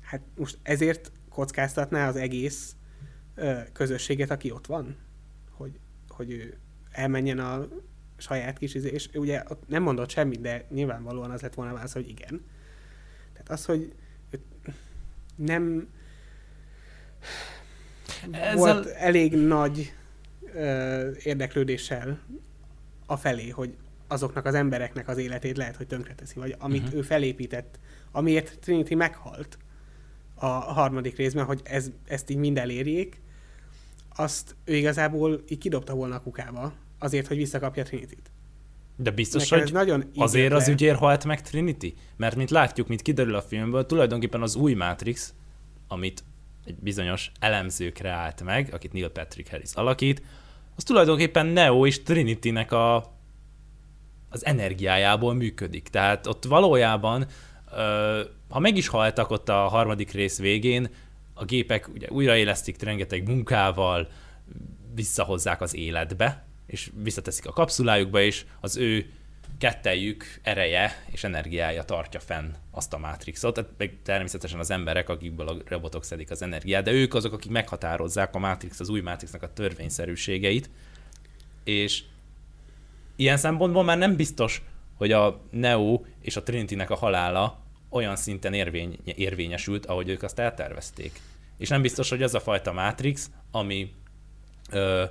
hát most ezért kockáztatná az egész közösséget, aki ott van, hogy, hogy ő elmenjen a saját kis izé, és ugye ott nem mondott semmit, de nyilvánvalóan az lett volna válasz, hogy igen. Tehát az, hogy nem
Ezzel-
volt elég nagy ö, érdeklődéssel a felé, hogy azoknak az embereknek az életét lehet, hogy tönkreteszi, vagy amit uh-huh. ő felépített, amiért Trinity meghalt a harmadik részben, hogy ez, ezt így mind elérjék, azt ő igazából így kidobta volna a kukába, azért, hogy visszakapja Trinity-t.
De biztos,
Nekem
hogy
nagyon
azért az ügyér halt meg Trinity? Mert mint látjuk, mint kiderül a filmből, tulajdonképpen az új Matrix, amit egy bizonyos elemző kreált meg, akit Neil Patrick Harris alakít, az tulajdonképpen Neo és Trinity-nek a, az energiájából működik. Tehát ott valójában, ha meg is haltak ott a harmadik rész végén, a gépek ugye újraélesztik rengeteg munkával, visszahozzák az életbe, és visszateszik a kapszulájukba, és az ő kettejük ereje és energiája tartja fenn azt a Matrixot, Tehát meg természetesen az emberek, akikből a robotok szedik az energiát, de ők azok, akik meghatározzák a Matrix, az új Matrixnak a törvényszerűségeit, és ilyen szempontból már nem biztos, hogy a Neo és a Trinity-nek a halála olyan szinten érvény, érvényesült, ahogy ők azt eltervezték. És nem biztos, hogy az a fajta Matrix, ami ö,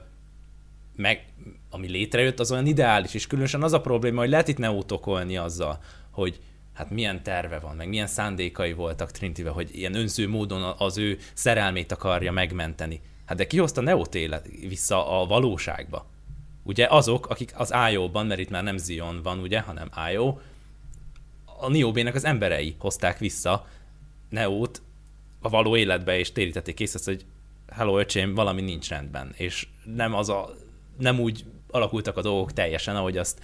meg, ami létrejött, az olyan ideális, és különösen az a probléma, hogy lehet itt Neót okolni azzal, hogy hát milyen terve van, meg milyen szándékai voltak Trinityvel, hogy ilyen önző módon az ő szerelmét akarja megmenteni. Hát de ki hozta Neót élet vissza a valóságba? Ugye azok, akik az IO-ban, mert itt már nem Zion van, ugye, hanem IO, a Niobének az emberei hozták vissza Neót a való életbe, és térítették észre, hogy hello öcsém, valami nincs rendben, és nem az a, nem úgy alakultak a dolgok teljesen, ahogy azt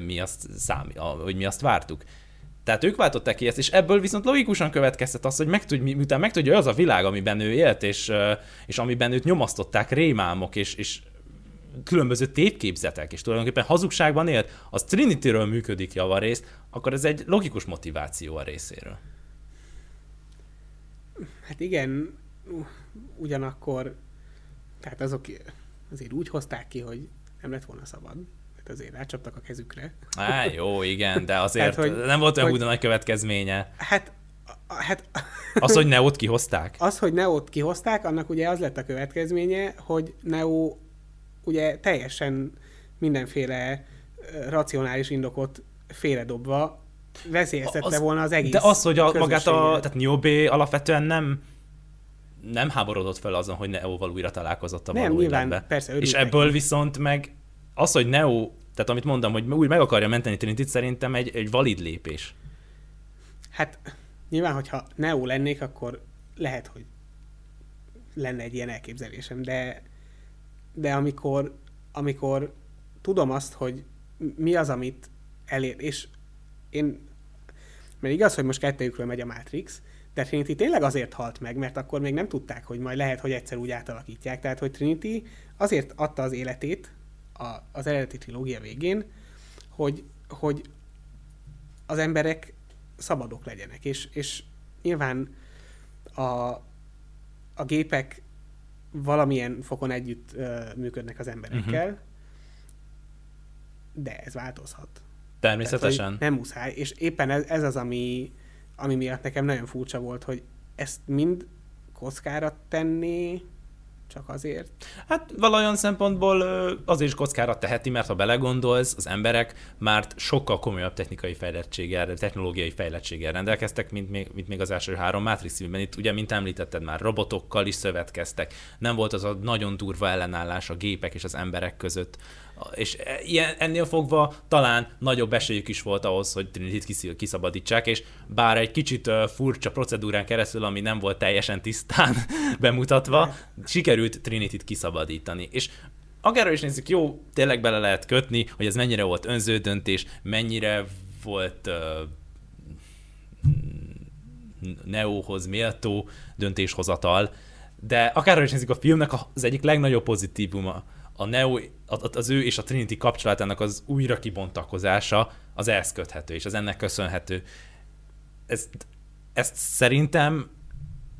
mi azt számi, ahogy mi azt vártuk. Tehát ők váltották ki ezt, és ebből viszont logikusan következtet az, hogy megtud, mi- miután megtudja, hogy az a világ, amiben ő élt, és, és amiben őt nyomasztották rémálmok, és, és különböző tévképzetek, és tulajdonképpen hazugságban élt, az Trinity-ről működik javarészt, akkor ez egy logikus motiváció a részéről.
Hát igen, ugyanakkor, tehát azok azért úgy hozták ki, hogy nem lett volna szabad. Hát azért rácsaptak a kezükre.
Á, jó, igen, de azért
Tehát,
hogy, nem volt olyan
hogy-
nagy következménye.
Hát, hát
Az, hogy Neót kihozták?
az, hogy Neót kihozták, annak ugye az lett a következménye, hogy Neo ugye teljesen mindenféle racionális indokot félredobva veszélyeztette
Az-
volna az egész
De az, hogy a, magát a, tehát Niobe alapvetően nem nem háborodott fel azon, hogy Neóval újra találkozott a
Nem,
való
nyilván,
életbe.
persze,
És
neki.
ebből viszont meg az, hogy Neo, tehát amit mondtam, hogy úgy meg akarja menteni Trinityt, szerintem egy, egy valid lépés.
Hát nyilván, hogyha Neo lennék, akkor lehet, hogy lenne egy ilyen elképzelésem, de, de amikor, amikor tudom azt, hogy mi az, amit elér, és én, mert igaz, hogy most kettőjükről megy a Matrix, de Trinity tényleg azért halt meg, mert akkor még nem tudták, hogy majd lehet, hogy egyszer úgy átalakítják. Tehát, hogy Trinity azért adta az életét a, az eredeti trilógia végén, hogy, hogy az emberek szabadok legyenek. És, és nyilván a, a gépek valamilyen fokon együtt uh, működnek az emberekkel, uh-huh. de ez változhat.
Természetesen.
Tehát, nem muszáj, és éppen ez, ez az, ami, ami miatt nekem nagyon furcsa volt, hogy ezt mind kockára tenni, csak azért?
Hát valajon szempontból az is kockára teheti, mert ha belegondolsz, az emberek már sokkal komolyabb technikai fejlettséggel, technológiai fejlettséggel rendelkeztek, mint még, mint még az első három Matrix filmben. Itt ugye, mint említetted már, robotokkal is szövetkeztek. Nem volt az a nagyon durva ellenállás a gépek és az emberek között, és e, ilyen, ennél fogva talán nagyobb esélyük is volt ahhoz, hogy Trinity-t kiszabadítsák, és bár egy kicsit furcsa procedúrán keresztül, ami nem volt teljesen tisztán bemutatva, sikerült Trinity-t kiszabadítani. És akárra is nézzük, jó, tényleg bele lehet kötni, hogy ez mennyire volt önző döntés, mennyire volt uh, Neóhoz méltó döntéshozatal, de akárra is nézzük, a filmnek az egyik legnagyobb pozitívuma a Neo, az ő és a Trinity kapcsolatának az újra kibontakozása az ehhez köthető, és az ennek köszönhető. Ezt, ezt szerintem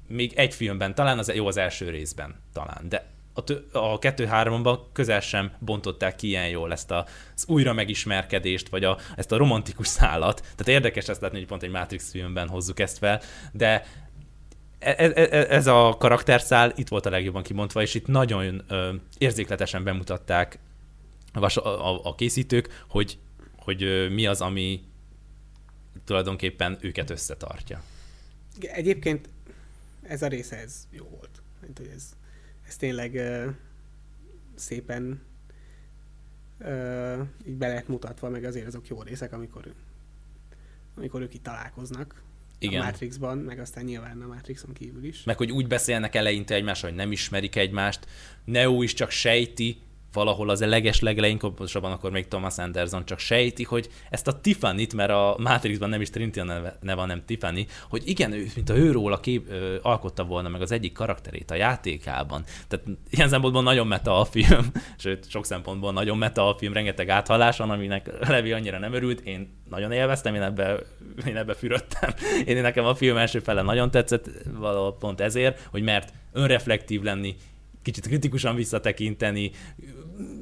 még egy filmben, talán az jó az első részben talán, de a, a kettő-háromban közel sem bontották ki ilyen jól ezt a, az újra megismerkedést, vagy a, ezt a romantikus szállat. Tehát érdekes ezt látni, hogy pont egy Matrix filmben hozzuk ezt fel, de ez, e, e, ez a karakterszál itt volt a legjobban kimondva, és itt nagyon érzékletesen bemutatták a, készítők, hogy, hogy mi az, ami tulajdonképpen őket összetartja.
Egyébként ez a része, ez jó volt. Mint, hogy ez, ez tényleg ö, szépen ö, így be lehet mutatva, meg azért azok jó részek, amikor, amikor ők itt találkoznak. Igen. a Matrixban, meg aztán nyilván a Matrixon kívül is.
Meg hogy úgy beszélnek eleinte egymásra, hogy nem ismerik egymást. Neo is csak sejti, valahol az leges legelején, pontosabban akkor még Thomas Anderson csak sejti, hogy ezt a Tiffany-t, mert a Matrixban nem is Trinity a neve, neve hanem Tiffany, hogy igen, ő, mint a őról a kép, ö, alkotta volna meg az egyik karakterét a játékában. Tehát ilyen szempontból nagyon meta a film, sőt, sok szempontból nagyon meta a film, rengeteg áthallás van, aminek Levi annyira nem örült, én nagyon élveztem, én ebbe, én ebbe fürödtem. Én nekem a film első fele nagyon tetszett, valahol pont ezért, hogy mert önreflektív lenni, kicsit kritikusan visszatekinteni,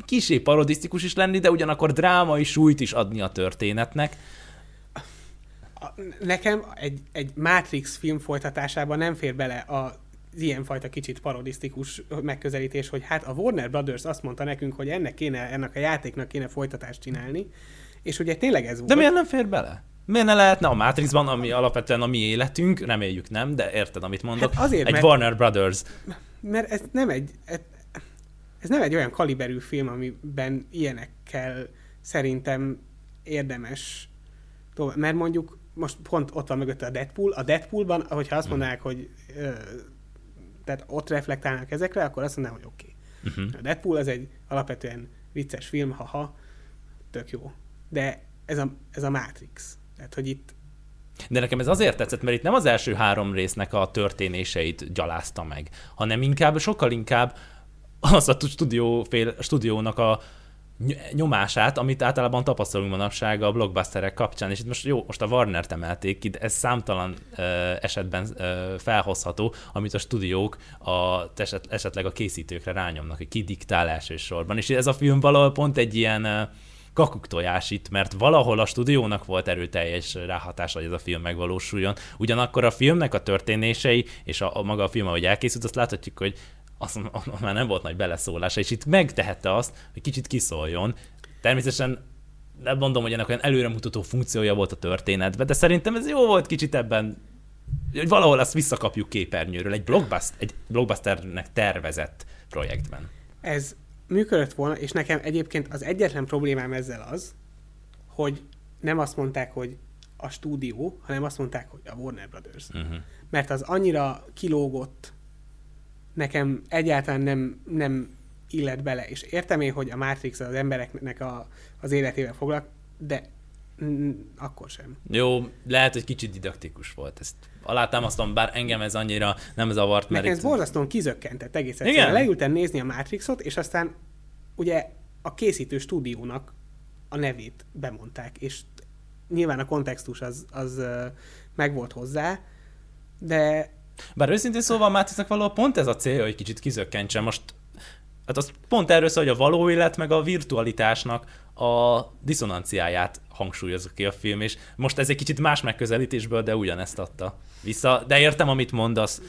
kisé parodisztikus is lenni, de ugyanakkor drámai súlyt is adni a történetnek.
Nekem egy, egy Matrix film folytatásában nem fér bele a ilyenfajta kicsit parodisztikus megközelítés, hogy hát a Warner Brothers azt mondta nekünk, hogy ennek kéne, ennek a játéknak kéne folytatást csinálni, és ugye tényleg ez volt.
De miért nem fér bele? Miért ne lehetne a Matrixban, ami alapvetően a mi életünk, reméljük nem, de érted, amit mondok, hát azért, egy mert, Warner Brothers.
Mert ez nem egy, ez nem egy olyan kaliberű film, amiben ilyenekkel szerintem érdemes tovább. Mert mondjuk most pont ott van mögött a Deadpool. A Deadpoolban, hogyha azt mhm. mondanák, hogy ö, tehát ott reflektálnak ezekre, akkor azt mondanám, hogy oké. Okay. Uh-huh. A Deadpool az egy alapvetően vicces film, haha, tök jó. De ez a, ez a Matrix. Tehát, hogy itt
de nekem ez azért tetszett, mert itt nem az első három résznek a történéseit gyalázta meg, hanem inkább, sokkal inkább az a stúdió fél, stúdiónak a nyomását, amit általában tapasztalunk manapság a blockbusterek kapcsán, és itt most jó, most a Warner-t emelték ki, de ez számtalan uh, esetben uh, felhozható, amit a stúdiók a, eset, esetleg a készítőkre rányomnak, hogy ki diktál elsősorban, és ez a film valahol pont egy ilyen uh, kakuktojás itt, mert valahol a stúdiónak volt erőteljes ráhatása, hogy ez a film megvalósuljon. Ugyanakkor a filmnek a történései és a, a maga a film, ahogy elkészült, azt láthatjuk, hogy azt, azt már nem volt nagy beleszólása, és itt megtehette azt, hogy kicsit kiszóljon. Természetesen nem mondom, hogy ennek olyan előremutató funkciója volt a történetben, de szerintem ez jó volt kicsit ebben, hogy valahol azt visszakapjuk képernyőről egy, blockbuster, egy blockbusternek tervezett projektben.
Ez működött volna, és nekem egyébként az egyetlen problémám ezzel az, hogy nem azt mondták, hogy a stúdió, hanem azt mondták, hogy a Warner Brothers.
Uh-huh.
Mert az annyira kilógott, nekem egyáltalán nem, nem illet bele. És értem én, hogy a Matrix az embereknek a, az életével foglak, de akkor sem.
Jó, lehet, hogy kicsit didaktikus volt. Ezt alátámasztom, bár engem ez annyira nem zavart, mert
Nekem ez borzasztóan kizökkentett egész egyszerűen.
Igen?
Leültem nézni a Matrixot, és aztán ugye a készítő stúdiónak a nevét bemondták, és nyilván a kontextus az, az megvolt hozzá, de
Bár őszintén szóval Mátrixnak való pont ez a célja, hogy kicsit kizökkentse. Most hát az pont erről szól, hogy a való élet meg a virtualitásnak a diszonanciáját hangsúlyozza ki a film, és most ez egy kicsit más megközelítésből, de ugyanezt adta vissza. De értem, amit mondasz.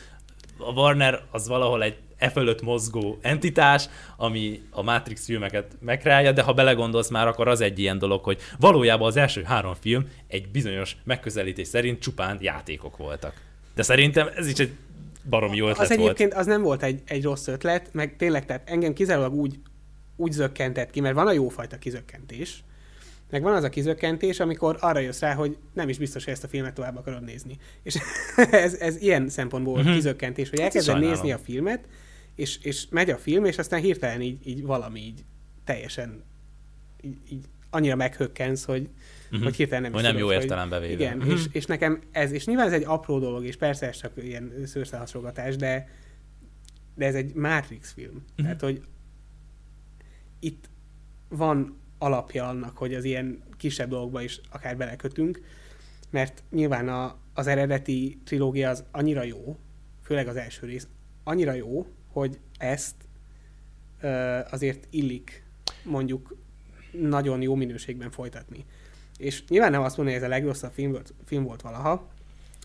A Warner az valahol egy e fölött mozgó entitás, ami a Matrix filmeket megkreálja, de ha belegondolsz már, akkor az egy ilyen dolog, hogy valójában az első három film egy bizonyos megközelítés szerint csupán játékok voltak. De szerintem ez is egy baromi jó ötlet
az
volt.
egyébként az nem volt egy, egy rossz ötlet, meg tényleg, tehát engem kizárólag úgy, úgy zökkentett ki, mert van a jófajta kizökkentés, meg van az a kizökkentés, amikor arra jössz rá, hogy nem is biztos, hogy ezt a filmet tovább akarod nézni. És ez, ez ilyen szempontból
Mhm.
uh-huh. kizökkentés, hogy
Hát
elkezded nézni a filmet, és, és megy a film, és aztán hirtelen így, így valami így teljesen így, így annyira meghökkensz, hogy,
Mhm.
hogy hirtelen nem
Hogy nem
tudod,
jó értelembe véve.
Igen,
Mhm.
és, és nekem ez, és nyilván ez egy apró dolog, és persze ez csak ilyen szőrszálhasogatás, de, de ez egy Matrix film.
Mhm.
Tehát, hogy itt van alapja annak, hogy az ilyen kisebb dolgokba is akár belekötünk, mert nyilván a, az eredeti trilógia az annyira jó, főleg az első rész, annyira jó, hogy ezt ö, azért illik mondjuk nagyon jó minőségben folytatni. És nyilván nem azt mondani, hogy ez a legrosszabb film volt, film volt valaha,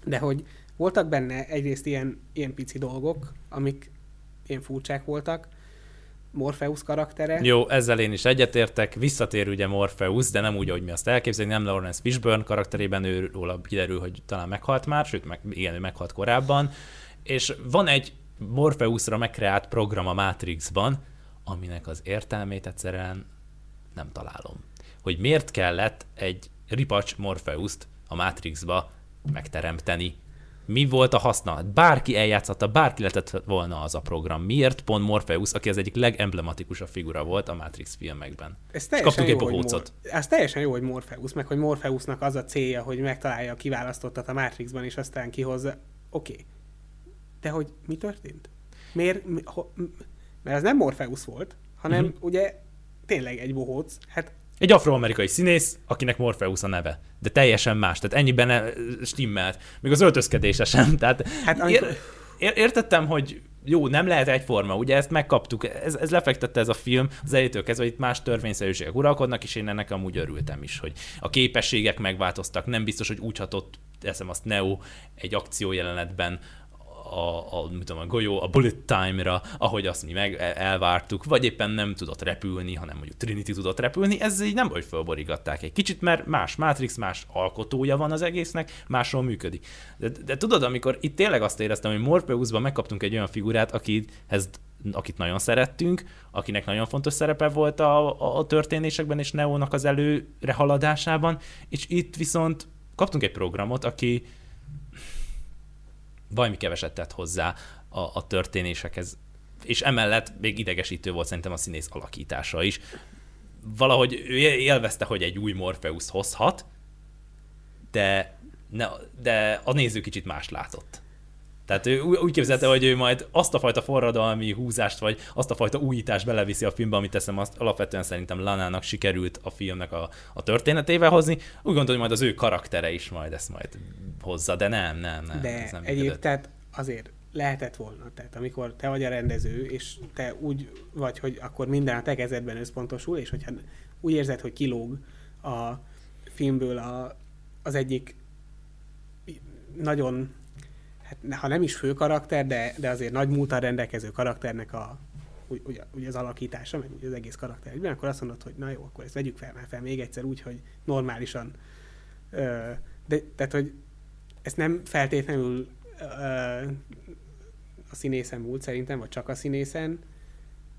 de hogy voltak benne egyrészt ilyen, ilyen pici dolgok, amik ilyen furcsák voltak, Morpheus karaktere.
Jó, ezzel én is egyetértek. Visszatér ugye Morpheus, de nem úgy, ahogy mi azt elképzeljük, nem Lawrence Fishburne karakterében, ő róla kiderül, hogy talán meghalt már, sőt, meg, igen, ő meghalt korábban. És van egy Morpheusra megkreált program a Matrixban, aminek az értelmét egyszerűen nem találom. Hogy miért kellett egy ripacs Morpheust a Matrixba megteremteni. Mi volt a haszna? Hát Bárki eljátszhatta, bárki lehetett volna az a program. Miért pont Morpheus, aki az egyik legemblematikusabb figura volt a Matrix filmekben?
Ez
És
teljesen
kaptunk
jó,
egy bohócot.
Mor- ez teljesen jó, hogy Morpheus, meg hogy Morpheusnak az a célja, hogy megtalálja a kiválasztottat a Matrixban, és aztán kihozza. Oké. Okay. De hogy mi történt? Miért? Mi, ho, mert ez nem Morpheus volt, hanem uh-huh. ugye tényleg egy bohóc. Hát
Egy afroamerikai színész, akinek Morpheus a neve. De teljesen más, tehát ennyiben stimmelt. Még az öltözkedése sem. Tehát
Hát amikor-
ér, ér, értettem, hogy jó, nem lehet egyforma, ugye ezt megkaptuk, ez, ez lefektette ez a film, az elejétől kezdve itt más törvényszerűségek uralkodnak, és én ennek amúgy örültem is, hogy a képességek megváltoztak, nem biztos, hogy úgy hatott, eszem azt Neo egy akciójelenetben a, a, tudom, a golyó, a bullet time-ra, ahogy azt mi meg el- elvártuk, vagy éppen nem tudott repülni, hanem mondjuk Trinity tudott repülni, ez így nem hogy fölborigatták egy kicsit, mert más Matrix, más alkotója van az egésznek, másról működik. De, de tudod, amikor itt tényleg azt éreztem, hogy Morpheusban megkaptunk egy olyan figurát, akihez, akit nagyon szerettünk, akinek nagyon fontos szerepe volt a, a, a történésekben és Neónak az előre haladásában, és itt viszont kaptunk egy programot, aki valami keveset tett hozzá a, a történésekhez, és emellett még idegesítő volt szerintem a színész alakítása is. Valahogy ő élvezte, hogy egy új Morpheus hozhat, de, ne, de a néző kicsit más látott. Tehát ő úgy képzelte, hogy ő majd azt a fajta forradalmi húzást, vagy azt a fajta újítást beleviszi a filmbe, amit teszem, azt alapvetően szerintem Lanának sikerült a filmnek a, a történetével hozni. Úgy gondolom, hogy majd az ő karaktere is majd ezt majd hozza, de nem, nem, nem.
De
nem
egyéb, tehát azért lehetett volna. Tehát amikor te vagy a rendező, és te úgy vagy, hogy akkor minden a te kezedben összpontosul, és hogyha úgy érzed, hogy kilóg a filmből a, az egyik nagyon, hát ha nem is fő karakter, de, de azért nagy múltal rendelkező karakternek a, úgy, úgy, úgy az alakítása, meg úgy az egész karakter egyben, akkor azt mondod, hogy na jó, akkor ezt vegyük fel már fel még egyszer úgy, hogy normálisan. Ö, de, tehát, hogy ezt nem feltétlenül ö, a színészen múlt szerintem, vagy csak a színészen,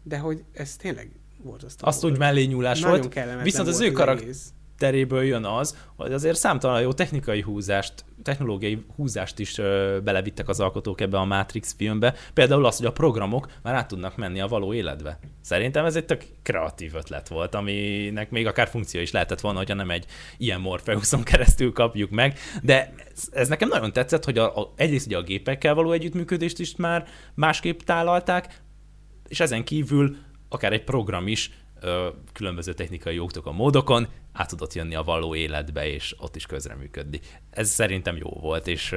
de hogy ez tényleg borzasztó.
Azt
volt.
úgy mellé nyúlás
Nagyon
volt, viszont az
volt
ő karakter...
egész.
Teréből jön az, hogy azért számtalan jó technikai húzást, technológiai húzást is ö, belevittek az alkotók ebbe a Matrix filmbe. Például az, hogy a programok már át tudnak menni a való életbe. Szerintem ez egy tök kreatív ötlet volt, aminek még akár funkció is lehetett volna, hogyha nem egy ilyen Morpheuson keresztül kapjuk meg, de ez, ez nekem nagyon tetszett, hogy a, a, egyrészt ugye a gépekkel való együttműködést is már másképp tálalták, és ezen kívül akár egy program is különböző technikai a módokon át tudott jönni a való életbe, és ott is közreműködni. Ez szerintem jó volt, és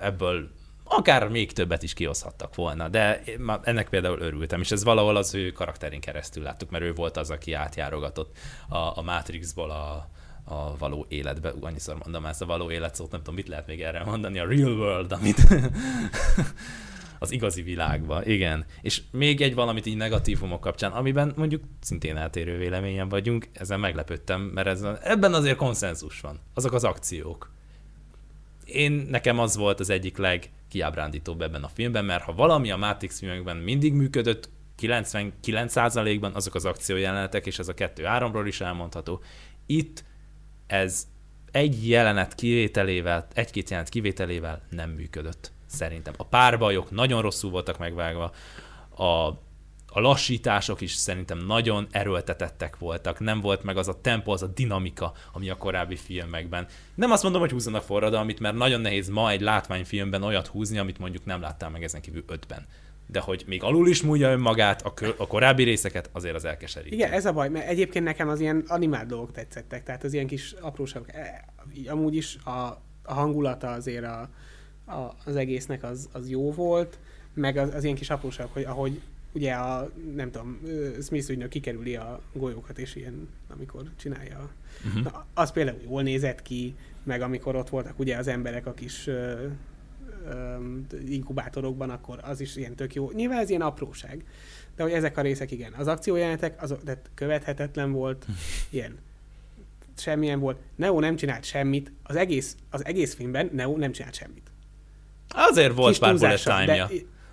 ebből akár még többet is kihozhattak volna, de ennek például örültem, és ez valahol az ő karakterén keresztül láttuk, mert ő volt az, aki átjárogatott a, a Matrixból a, a való életbe. Ú, annyiszor mondom ezt a való élet szót, nem tudom, mit lehet még erre mondani, a real world, amit az igazi világba, igen. És még egy valamit így negatívumok kapcsán, amiben mondjuk szintén eltérő véleményen vagyunk, ezen meglepődtem, mert ez, ebben azért konszenzus van. Azok az akciók. Én, nekem az volt az egyik legkiábrándítóbb ebben a filmben, mert ha valami a Matrix filmekben mindig működött, 99%-ban azok az akciójelenetek, és ez a kettő ról is elmondható. Itt ez egy jelenet kivételével, egy-két jelenet kivételével nem működött szerintem. A párbajok nagyon rosszul voltak megvágva, a, a lassítások is szerintem nagyon erőltetettek voltak, nem volt meg az a tempo, az a dinamika, ami a korábbi filmekben. Nem azt mondom, hogy húzzanak forradalmit, mert nagyon nehéz ma egy látványfilmben olyat húzni, amit mondjuk nem láttál meg ezen kívül ötben de hogy még alul is múlja önmagát a, kö- a korábbi részeket, azért az elkeserít.
Igen, ez a baj, mert egyébként nekem az ilyen animált dolgok tetszettek, tehát az ilyen kis apróságok. E, amúgy is a, a hangulata azért a, a, az egésznek az, az jó volt, meg az, az ilyen kis apróság, hogy ahogy ugye a, nem tudom, Smith ügynök kikerüli a golyókat, és ilyen, amikor csinálja. Uh-huh. Na, az például jól nézett ki, meg amikor ott voltak ugye az emberek a kis ö, ö, inkubátorokban, akkor az is ilyen tök jó. Nyilván ez ilyen apróság, de hogy ezek a részek igen. Az akciójelenetek, az de követhetetlen volt, ilyen semmilyen volt. Neo nem csinált semmit, az egész, az egész filmben Neo nem csinált semmit.
Azért volt pár bullet time de...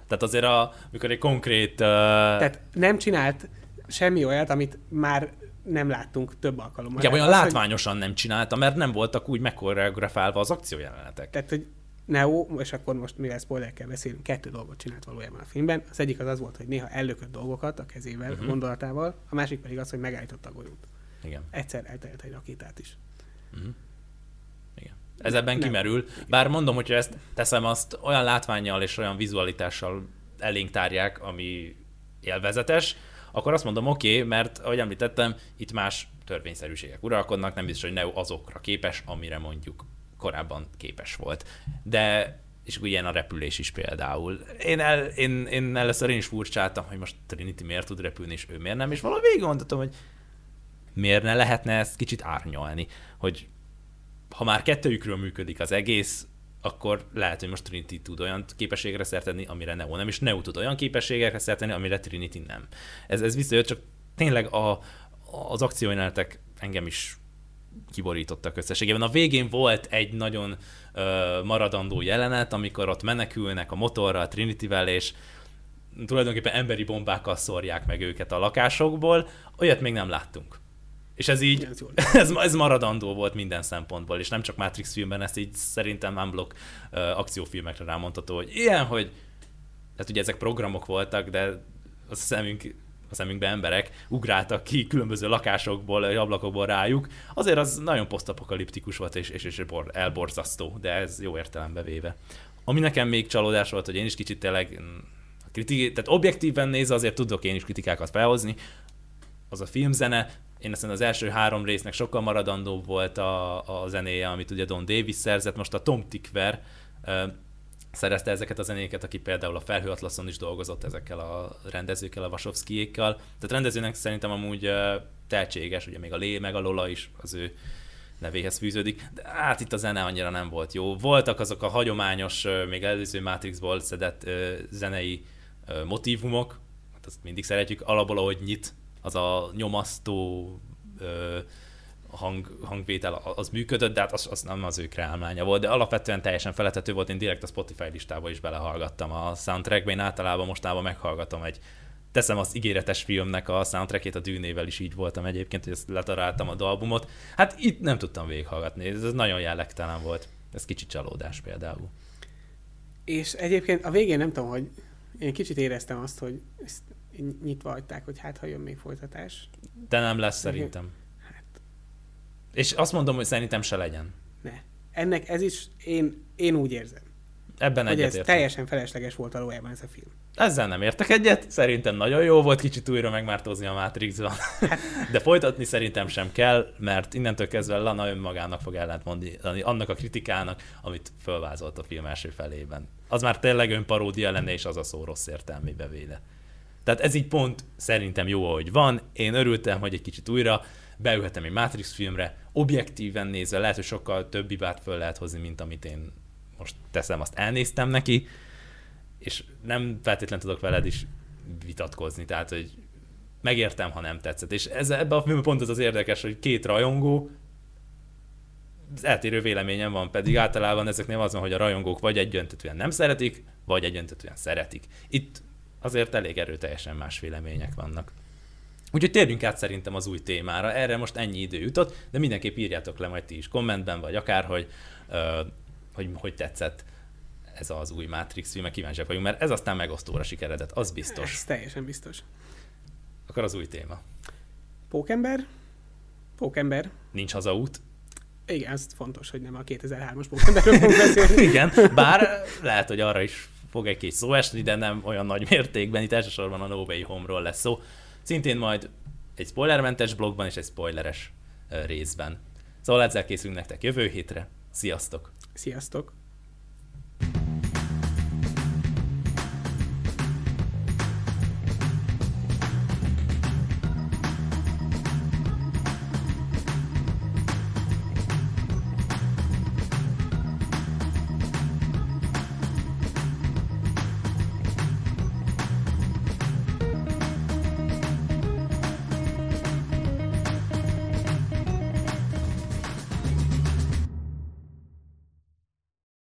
Tehát azért, a, amikor egy konkrét... Uh...
Tehát nem csinált semmi olyat, amit már nem láttunk több alkalommal.
Igen, olyan az, látványosan hogy... nem csinálta, mert nem voltak úgy megkoreografálva az akciójelenetek.
Tehát, hogy Neo, és akkor most mivel spoilerkel beszélünk, kettő dolgot csinált valójában a filmben. Az egyik az az volt, hogy néha ellökött dolgokat a kezével, uh-huh. a gondolatával, a másik pedig az, hogy megállította a golyót.
Igen.
Egyszer eltelt egy rakétát is. Uh-huh.
Ez ebben nem. kimerül. Bár mondom, hogyha ezt teszem, azt olyan látványjal és olyan vizualitással elénk tárják, ami élvezetes, akkor azt mondom, oké, okay, mert ahogy említettem, itt más törvényszerűségek uralkodnak, nem biztos, hogy Neo azokra képes, amire mondjuk korábban képes volt. De és ugye ilyen a repülés is például. Én, el, én, én először én is furcsáltam, hogy most Trinity miért tud repülni, és ő miért nem, és valahogy végig gondoltam, hogy miért ne lehetne ezt kicsit árnyalni, hogy ha már kettőjükről működik az egész, akkor lehet, hogy most Trinity tud olyan képességre szertenni, amire Neo nem, és Neo tud olyan képességekre szertenni, amire Trinity nem. Ez, ez visszajött, csak tényleg a, az akciójelenetek engem is kiborítottak összességében. A végén volt egy nagyon ö, maradandó jelenet, amikor ott menekülnek a motorral, a Trinityvel, és tulajdonképpen emberi bombákkal szórják meg őket a lakásokból. Olyat még nem láttunk. És ez így, ez, ez maradandó volt minden szempontból, és nem csak Matrix filmben, ezt így szerintem unblock uh, akciófilmekre rámondható, hogy ilyen, hogy tehát ugye ezek programok voltak, de a szemünk a szemünkben emberek ugráltak ki különböző lakásokból, ablakokból rájuk. Azért az nagyon posztapokaliptikus volt, és, és, és elborzasztó, de ez jó értelembe véve. Ami nekem még csalódás volt, hogy én is kicsit tényleg mm, kriti- tehát objektíven nézve azért tudok én is kritikákat felhozni, az a filmzene én azt az első három résznek sokkal maradandóbb volt a, a zenéje, amit ugye Don Davis szerzett, most a Tom Tickver szerezte ezeket a zenéket, aki például a Felhőatlaszon is dolgozott ezekkel a rendezőkkel, a Vasovszkijékkal. Tehát rendezőnek szerintem amúgy tehetséges, ugye még a Lé, meg a Lola is az ő nevéhez fűződik, de hát itt a zene annyira nem volt jó. Voltak azok a hagyományos, még előző Matrixból szedett zenei motivumok, hát azt mindig szeretjük, alapból, ahogy nyit az a nyomasztó ö, hang, hangvétel az működött, de hát az, az nem az ő kreálmánya volt, de alapvetően teljesen feletető volt, én direkt a Spotify listába is belehallgattam a soundtrackbe, én általában mostában meghallgatom egy teszem az ígéretes filmnek a soundtrackét, a dűnével is így voltam egyébként, hogy ezt letaráltam a albumot. Hát itt nem tudtam végighallgatni, ez nagyon jellegtelen volt. Ez kicsit csalódás például.
És egyébként a végén nem tudom, hogy én kicsit éreztem azt, hogy nyitva hagyták, hogy hát ha jön még folytatás.
De nem lesz szerintem. Hát. És azt mondom, hogy szerintem se legyen.
Ne. Ennek ez is, én, én úgy érzem.
Ebben
hogy
ez
teljesen felesleges volt valójában ez a film.
Ezzel nem értek egyet, szerintem nagyon jó volt kicsit újra megmártózni a Matrixban. Hát. De folytatni szerintem sem kell, mert innentől kezdve Lana önmagának fog ellentmondani annak a kritikának, amit fölvázolt a film első felében. Az már tényleg önparódia lenne, és az a szó rossz értelmébe véle. Tehát ez így pont szerintem jó, ahogy van. Én örültem, hogy egy kicsit újra beülhetem egy Matrix filmre, objektíven nézve lehet, hogy sokkal több hibát föl lehet hozni, mint amit én most teszem, azt elnéztem neki, és nem feltétlenül tudok veled is vitatkozni, tehát, hogy megértem, ha nem tetszett. És ez, ebben a filmben pont az az érdekes, hogy két rajongó, az eltérő véleményem van, pedig általában ezeknél az van, hogy a rajongók vagy egyöntetően nem szeretik, vagy egyöntetően szeretik. Itt azért elég erőteljesen más vélemények vannak. Úgyhogy térjünk át szerintem az új témára. Erre most ennyi idő jutott, de mindenképp írjátok le majd ti is kommentben, vagy akárhogy, hogy hogy tetszett ez az új Matrix film, kíváncsiak vagyunk, mert ez aztán megosztóra sikeredett, az biztos.
Ez teljesen biztos.
Akkor az új téma.
Pókember? Pókember.
Nincs hazaút.
Igen, ez fontos, hogy nem a 2003-as pókemberről fogunk beszélni.
Igen, bár lehet, hogy arra is fog egy kis szó esni, de nem olyan nagy mértékben. Itt elsősorban a No Way Home-ról lesz szó. Szintén majd egy spoilermentes blogban és egy spoileres részben. Szóval ezzel készülünk nektek jövő hétre. Sziasztok!
Sziasztok!